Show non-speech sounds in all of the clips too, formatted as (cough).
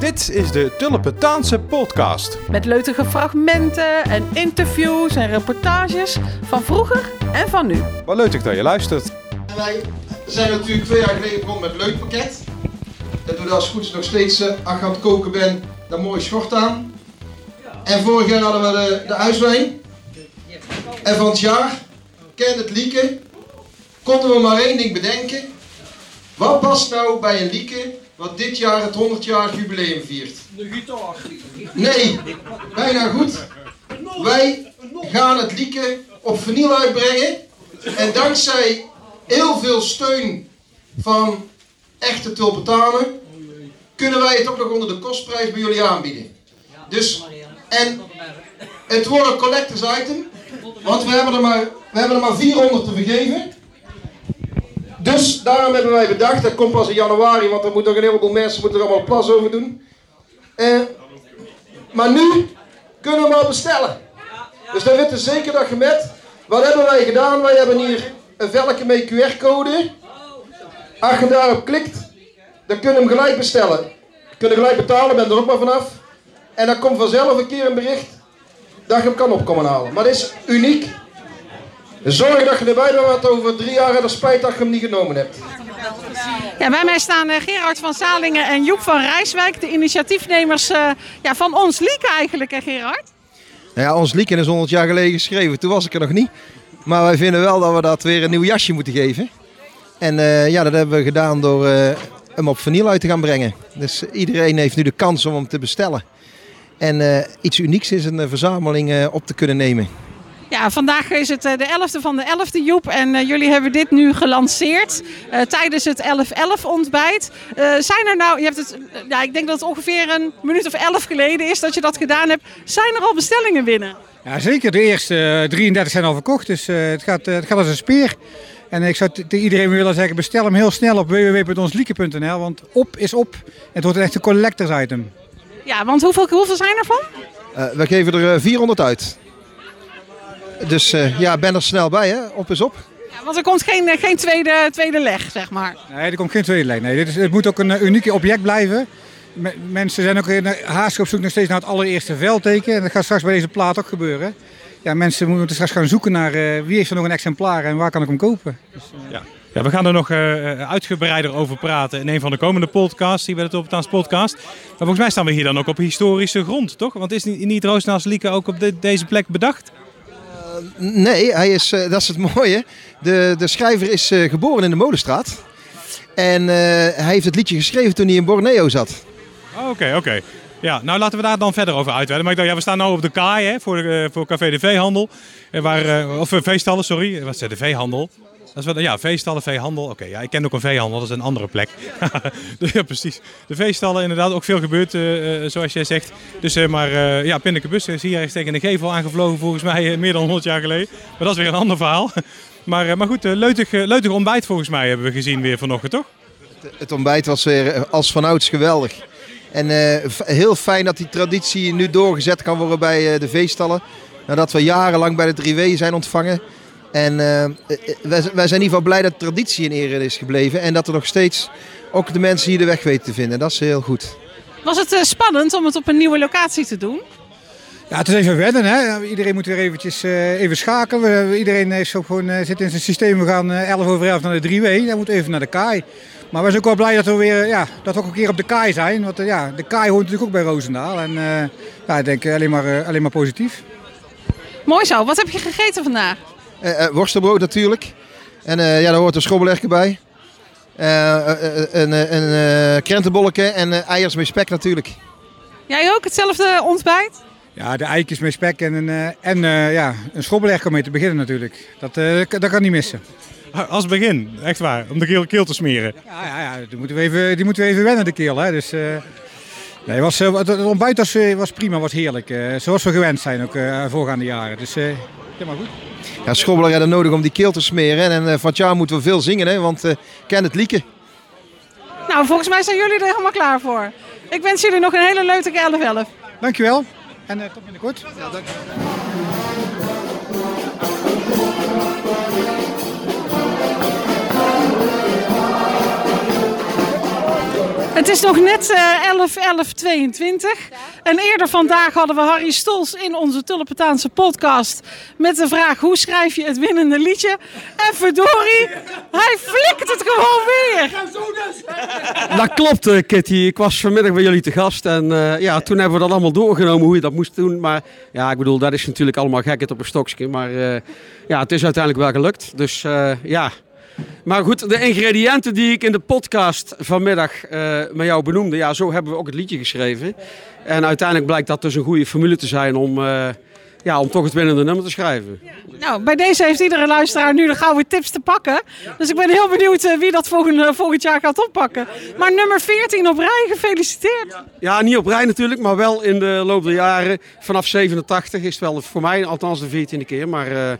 Dit is de Tulpentaanse podcast. Met leutige fragmenten en interviews en reportages van vroeger en van nu. Wat leuk dat je luistert. En wij zijn natuurlijk twee jaar geleden begonnen met het Leukpakket. Dat doe ik als het goed is nog steeds, als ik aan het koken ben, dat mooie schort aan. En vorig jaar hadden we de, de huiswijn. En van het jaar, ken het lieken, konden we maar één ding bedenken. Wat past nou bij een lieke wat dit jaar het 100-jarig jubileum viert? De gitaar. Nee, bijna goed. Wij gaan het lieken op vinyl uitbrengen. En dankzij heel veel steun van echte tulpentanen kunnen wij het ook nog onder de kostprijs bij jullie aanbieden. Dus, en het wordt een collectors item, want we hebben er maar, we hebben er maar 400 te vergeven. Dus daarom hebben wij bedacht, dat komt pas in januari, want er moeten nog een heleboel mensen moeten er allemaal plas over doen. Eh, maar nu kunnen we hem al bestellen. Dus dan weten we zeker dat je met. Wat hebben wij gedaan? Wij hebben hier een velkje met QR-code. Als je daarop klikt, dan kun je hem gelijk bestellen. Hem gelijk betalen, ben er ook maar vanaf. En dan komt vanzelf een keer een bericht dat je hem kan opkomen halen. Maar dat is uniek. Zorg dat je erbij bent, want over drie jaar heb je spijt dat je hem niet genomen hebt. Ja, bij mij staan eh, Gerard van Zalingen en Joep van Rijswijk, de initiatiefnemers eh, ja, van ons Lieke eigenlijk, hè Gerard? Nou ja, ons Lieken is 100 jaar geleden geschreven. Toen was ik er nog niet. Maar wij vinden wel dat we dat weer een nieuw jasje moeten geven. En eh, ja, dat hebben we gedaan door eh, hem op vinyl uit te gaan brengen. Dus iedereen heeft nu de kans om hem te bestellen. En eh, iets unieks is een verzameling eh, op te kunnen nemen. Ja, vandaag is het eh, de 11e van de 11e Joep en eh, jullie hebben dit nu gelanceerd eh, tijdens het 11-11 ontbijt. Eh, zijn er nou, je hebt het, ja, ik denk dat het ongeveer een minuut of 11 geleden is dat je dat gedaan hebt. Zijn er al bestellingen binnen? Ja, zeker. De eerste eh, 33 zijn al verkocht, dus eh, het, gaat, het gaat als een speer. En ik zou tegen iedereen willen zeggen, bestel hem heel snel op www.onslieke.nl, want op is op. Het wordt echt een collectors item. Ja, want hoeveel, hoeveel zijn er van? Eh, we geven er eh, 400 uit. Dus eh, ja, ben er snel bij, hè? Op is op. Ja, want er komt geen, eh, geen tweede, tweede leg, zeg maar. Nee, er komt geen tweede lijn. Nee, dit is, het moet ook een uh, uniek object blijven. Me- mensen zijn ook in Haast op zoek nog steeds naar het allereerste veldteken. En dat gaat straks bij deze plaat ook gebeuren. Ja, mensen moeten straks gaan zoeken naar eh, wie heeft er nog een exemplaar en waar kan ik hem kopen. Dus, eh, Ja. ja, we gaan er nog eh, uitgebreider over praten in een van de komende podcasts hier bij de Topetaans podcast. Maar volgens mij staan we hier dan ook op historische grond, toch? Want is niet, niet Roosnaals Lieke ook op de- deze plek bedacht? Nee, hij is, eh, dat is het mooie. De, de schrijver is eh, geboren in de Molenstraat. En eh, hij heeft het liedje geschreven toen hij in Borneo zat. Oh, Oké, oké. Ja, nou laten we daar dan verder over uitweiden. Maar ik dacht, ja, we staan nu op de kaai hè, voor, voor Café de Veehandel. Eh, Waar, of veestallen, sorry. Wat is de veehandel? Dat is wel, ja, veestallen, veehandel. Oké, ja, ik ken ook een veehandel, dat is een andere plek. (laughs) ja, precies. De veestallen, inderdaad, ook veel gebeurd, eh, eh, zoals jij zegt. Dus, eh, maar ja, Pinnekebus is hier ergens tegen de gevel aangevlogen, volgens mij meer dan 100 jaar geleden. Maar dat is weer een ander verhaal. (laughs) maar, maar goed, leutig, leutig ontbijt volgens mij hebben we gezien weer vanochtend, toch? Het ontbijt was weer als vanouds geweldig. En heel fijn dat die traditie nu doorgezet kan worden bij de veestallen. Nadat we jarenlang bij de 3W zijn ontvangen. En eh, eh, wij, wij zijn in ieder geval blij dat de traditie in ere is gebleven. En dat er nog steeds ook de mensen hier de weg weten te vinden. Dat is heel goed. Was het eh, spannend om het op een nieuwe locatie te doen? Ja, het is even wennen. Hè. Iedereen moet weer eventjes eh, even schakelen. We- Iedereen heeft gewoon, eh, zit in zijn systeem. We gaan eh, 11 over 11 naar de 3W. Dan moet even naar de kaai. Maar we zijn ook wel blij dat we weer ja, dat we ook een keer op de kaai zijn. Want ja, de kaai hoort natuurlijk ook bij Roosendaal. En eh, ja, ik denk alleen maar, eh, alleen maar positief. Mooi zo. Wat heb je gegeten vandaag? Eh, eh, worstenbrood natuurlijk. En eh, ja, daar hoort een schobbelerke bij. Een eh, een eh, krentenbolleke en eh, eiers met spek natuurlijk. Jij ook hetzelfde ontbijt? Ja, de eikjes met spek en, een, eh, en eh, ja, een om mee te beginnen natuurlijk. Dat, eh, dat kan niet missen. Als begin, echt waar, om de keel, keel te smeren. Ja, ja, ja die, moeten we even, die moeten we even wennen, de keel. Hè. Dus, eh, nee, was, eh, het, het ontbijt was, eh, was prima, was heerlijk. eh, zoals we gewend zijn ook eh voorgaande jaren. Dus eh, helemaal goed. Ja, schobbeler hebben nodig om die keel te smeren. En eh, van het jaar moeten we veel zingen, hè, want eh ken het lieken. Nou, volgens mij zijn jullie er helemaal klaar voor. Ik wens jullie nog een hele leuke 11-11. Dankjewel en eh, tot binnenkort. Het is nog net eh 11, 11, 22. En eerder vandaag hadden we Harry Stols in onze Tulpentaanse podcast met de vraag hoe schrijf je het winnende liedje. En verdorie, hij flikt het gewoon weer. Dat klopt, eh, Kitty. Ik was vanmiddag bij jullie te gast. En eh, ja, toen hebben we dat allemaal doorgenomen hoe je dat moest doen. Maar ja, ik bedoel, dat is natuurlijk allemaal gekheid op een stokje. Maar eh, ja, het is uiteindelijk wel gelukt. Dus ja. Maar goed, de ingrediënten die ik in de podcast vanmiddag eh, met jou benoemde. Ja, zo hebben we ook het liedje geschreven. En uiteindelijk blijkt dat dus een goede formule te zijn om, eh, ja, om toch het winnende nummer te schrijven. Nou, bij deze heeft iedere luisteraar nu de gouden tips te pakken. Dus ik ben heel benieuwd eh, wie dat volgende, volgend jaar gaat oppakken. Maar nummer 14 op rij, gefeliciteerd. Ja, niet op rij natuurlijk, maar wel in de loop der jaren. Vanaf 87 is het wel voor mij althans de 14e keer. Maar eh,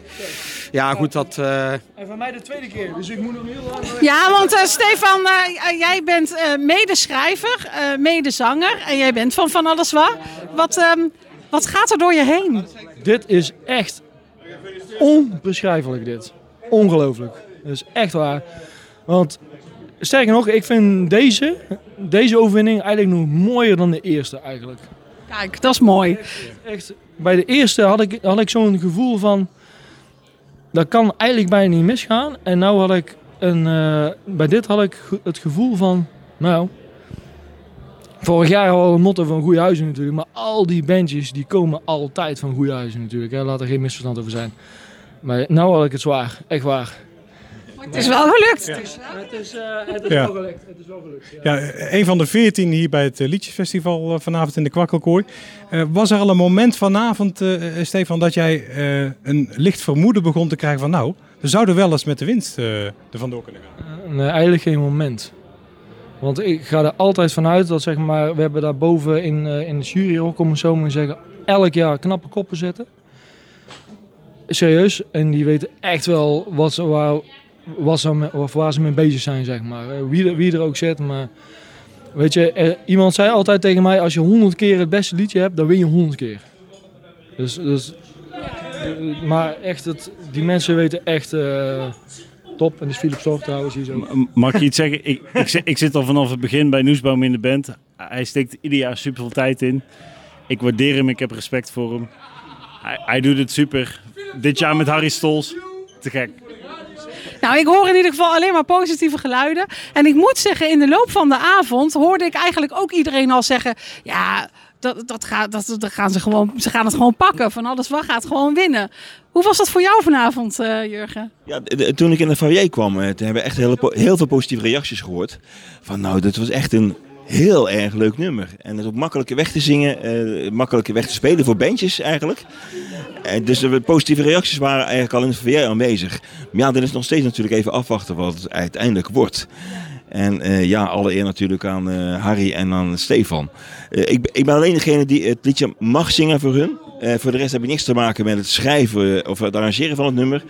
ja, goed, dat... eh, En van mij de tweede keer, dus ik moet nog heel lang... Ja, want eh, Stefan, eh, jij bent eh, medeschrijver, eh medezanger en jij bent van Van Alles Wat. Wat, ehm, wat gaat er door je heen? Dit is echt onbeschrijfelijk dit. Ongelooflijk. Dat is echt waar. Want sterker nog, ik vind deze, deze overwinning eigenlijk nog mooier dan de eerste eigenlijk. Kijk, dat is mooi. Echt, bij de eerste had ik, had ik zo'n gevoel van, dat kan eigenlijk bijna niet misgaan. En nou had ik een, eh, bij dit had ik het gevoel van, nou, vorig jaar we een motto van goede huizen natuurlijk. Maar al die bandjes die komen altijd van goede huizen natuurlijk. Hè. Laat er geen misverstand over zijn. Maar nou had ik het zwaar, echt waar. Het is wel gelukt. Het is, het Ja. wel gelukt. Het is wel gelukt. Ja. Ja, een van de veertien hier bij het eh, Liedjesfestival eh, vanavond in de Kwakkelkooi. Eh, was er al een moment vanavond, eh, eh, Stefan, dat jij eh, een licht vermoeden begon te krijgen van nou, we zouden wel eens met de winst eh er vandoor kunnen gaan? Nee, eigenlijk geen moment. Want ik ga er altijd vanuit dat zeg maar, we hebben daar boven in, eh, in de jury ook, om zo maar zeggen, elk jaar knappe koppen zetten. Serieus. En die weten echt wel wat ze, waar, wat ze, of waar ze mee bezig zijn, zeg maar. Eh, Wie er, wie er ook zit, maar... Weet je, iemand zei altijd tegen mij, als je honderd keer het beste liedje hebt, dan win je honderd keer. Dus, dus maar echt, het, die mensen weten echt eh, top. En is Philip Stork trouwens hier zo. Mag ik iets zeggen? Ik, ik, zit- ik zit al vanaf het begin bij Noesbaum in de band. Hij steekt ieder jaar super veel tijd in. Ik waardeer hem, ik heb respect voor hem. Hij, hij doet het super. Dit jaar met Harry Stols. Te gek. Nou, ik hoor in ieder geval alleen maar positieve geluiden. En ik moet zeggen, in de loop van de avond hoorde ik eigenlijk ook iedereen al zeggen... Ja, dat, dat, gaat, dat, dat gaan ze, gewoon, ze gaan het gewoon pakken. Van alles wat gaat gewoon winnen. Hoe was dat voor jou vanavond, eh, Jurgen? Ja, toen ik in de foyer kwam, eh, toen hebben we echt hele po- heel veel positieve reacties gehoord. Van nou, dit was echt een heel erg leuk nummer. En het is ook makkelijker weg te zingen, eh makkelijker weg te spelen voor bandjes eigenlijk. Eh, dus de positieve reacties waren eigenlijk al in de foyer aanwezig. Maar ja, dan is nog steeds natuurlijk even afwachten wat het uiteindelijk wordt. En eh, ja, alle eer natuurlijk aan Harry en aan Stefan. Ik, ik ben alleen degene die het liedje mag zingen voor hun. Voor de rest heb ik niks te maken met het schrijven of het arrangeren van het nummer.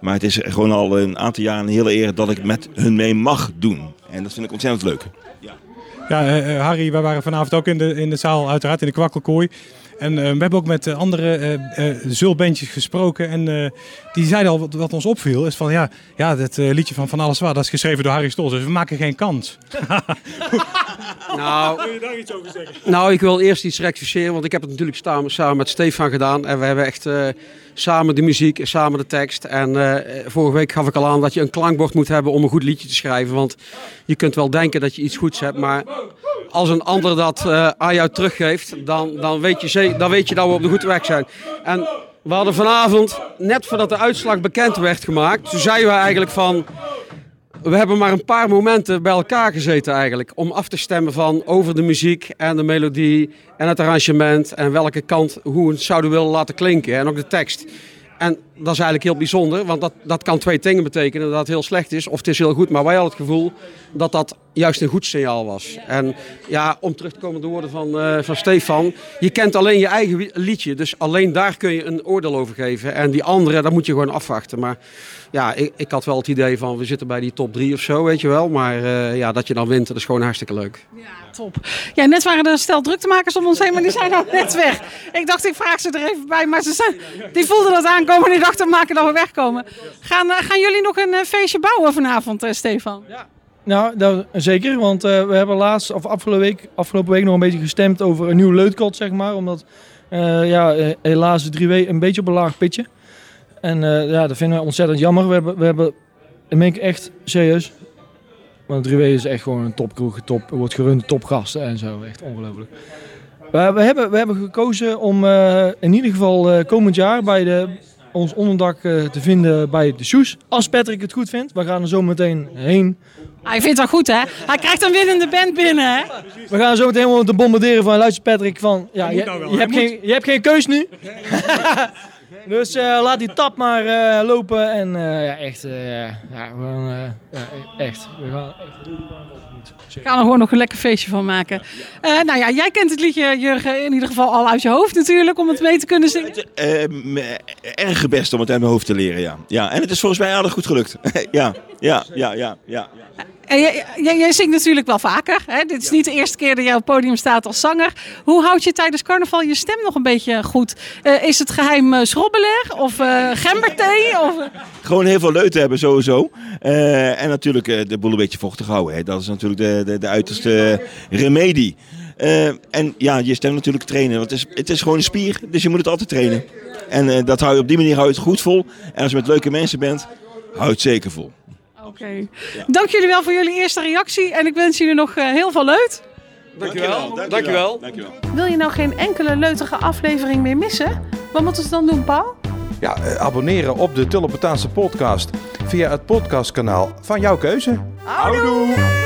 Maar het is gewoon al een aantal jaar een hele eer dat ik met hun mee mag doen. En dat vind ik ontzettend leuk. Ja, eh, eh, Harry, wij waren vanavond ook in de, in de zaal, uiteraard in de Kwakkelkooi. En eh, we hebben ook met eh, andere eh eh, zulbandjes gesproken. En eh, die zeiden al, wat, wat ons opviel, is van ja, ja dat eh, liedje van Van Alles Waar, dat is geschreven door Harry Stols. Dus we maken geen kans. (laughs) nou, Wil je daar iets over zeggen? Nou, ik wil eerst iets rectificeren, want ik heb het natuurlijk samen, samen met Stefan gedaan. En we hebben echt eh, samen de muziek, samen de tekst. En eh, vorige week gaf ik al aan dat je een klankbord moet hebben om een goed liedje te schrijven. Want je kunt wel denken dat je iets goeds hebt, maar als een ander dat eh, aan jou teruggeeft, dan, dan, weet je dan weet je dat we op de goede weg zijn. En we hadden vanavond, net voordat de uitslag bekend werd gemaakt, toen zeiden we eigenlijk van... We hebben maar een paar momenten bij elkaar gezeten eigenlijk. Om af te stemmen van over de muziek en de melodie en het arrangement. En welke kant, hoe we het zouden willen laten klinken. En ook de tekst. En dat is eigenlijk heel bijzonder, want dat, dat kan twee dingen betekenen. Dat het heel slecht is of het is heel goed. Maar wij hadden het gevoel dat dat juist een goed signaal was. En ja, om terug te komen op de woorden van, eh, van Stefan. Je kent alleen je eigen liedje, dus alleen daar kun je een oordeel over geven. En die andere, daar moet je gewoon afwachten. Maar ja, ik, ik had wel het idee van we zitten bij die top drie of zo, weet je wel. Maar eh, ja, dat je dan wint, dat is gewoon hartstikke leuk. Top. Ja, net waren er een stel druktemakers om ons heen, maar die zijn nou (laughs) net weg. Ik dacht, ik vraag ze er even bij, maar ze zijn, die voelden dat aankomen en die dachten, we maken dat we wegkomen. Gaan, eh, gaan jullie nog een eh, feestje bouwen vanavond, eh, Stefan? Nou, dat, zeker, want eh, we hebben laatst, of afgelopen week, afgelopen week nog een beetje gestemd over een nieuw leutkot, zeg maar. Omdat, eh, ja, helaas de 3W een beetje op een laag pitje. En eh, ja, dat vinden we ontzettend jammer. We hebben, we hebben, dat meen ik echt serieus. Want 3W is echt gewoon een topkroeg, top, wordt gerund topgasten en zo. Echt ongelooflijk. We, we, hebben, we hebben gekozen om eh, in ieder geval eh, komend jaar bij de, ons onderdak eh, te vinden bij de Soes. Als Patrick het goed vindt. We gaan er zo meteen heen. Hij vindt dat goed, hè? Hij krijgt een winnende band binnen, hè? We gaan zo meteen helemaal te bombarderen van luister Patrick van ja, je, nou wel, je, hebt geen, je hebt geen keus nu. (laughs) dus eh, laat die tap maar eh, lopen en eh, ja, echt, eh, ja, we gaan, eh, ja, echt, we gaan echt. Gaan er gewoon nog een lekker feestje van maken. Eh, nou ja, jij kent het liedje, Jurgen, in ieder geval al uit je hoofd natuurlijk, om het mee te kunnen zingen. Eh, erg best om het uit mijn hoofd te leren, ja. ja. En het is volgens mij aardig goed gelukt. (laughs) ja, ja, ja, ja, ja. En jij, jij, jij zingt natuurlijk wel vaker. Hè? Dit is niet de eerste keer dat jij op het podium staat als zanger. Hoe houd je tijdens carnaval je stem nog een beetje goed? Eh, is het geheim uh, schrobbeler of uh, gemberthee? Of... Gewoon heel veel leuten hebben sowieso. En natuurlijk de boel een beetje vochtig houden. Hè. Dat is natuurlijk de, de, de uiterste remedie. En ja, je stem natuurlijk trainen. Want het is, het is gewoon een spier, dus je moet het altijd trainen. En dat hou je op die manier hou je het goed vol. En als je met leuke mensen bent, hou het zeker vol. Oké. Okay. Ja. Dank jullie wel voor jullie eerste reactie. En ik wens jullie nog uh, heel veel leut. Dankjewel. Dankjewel. Dankjewel. Wil je nou geen enkele leutige aflevering meer missen? Wat moeten ze dan doen, Paul? Ja, uh, abonneren op de Tullepetaanse podcast via het podcastkanaal van jouw keuze. Houdoe!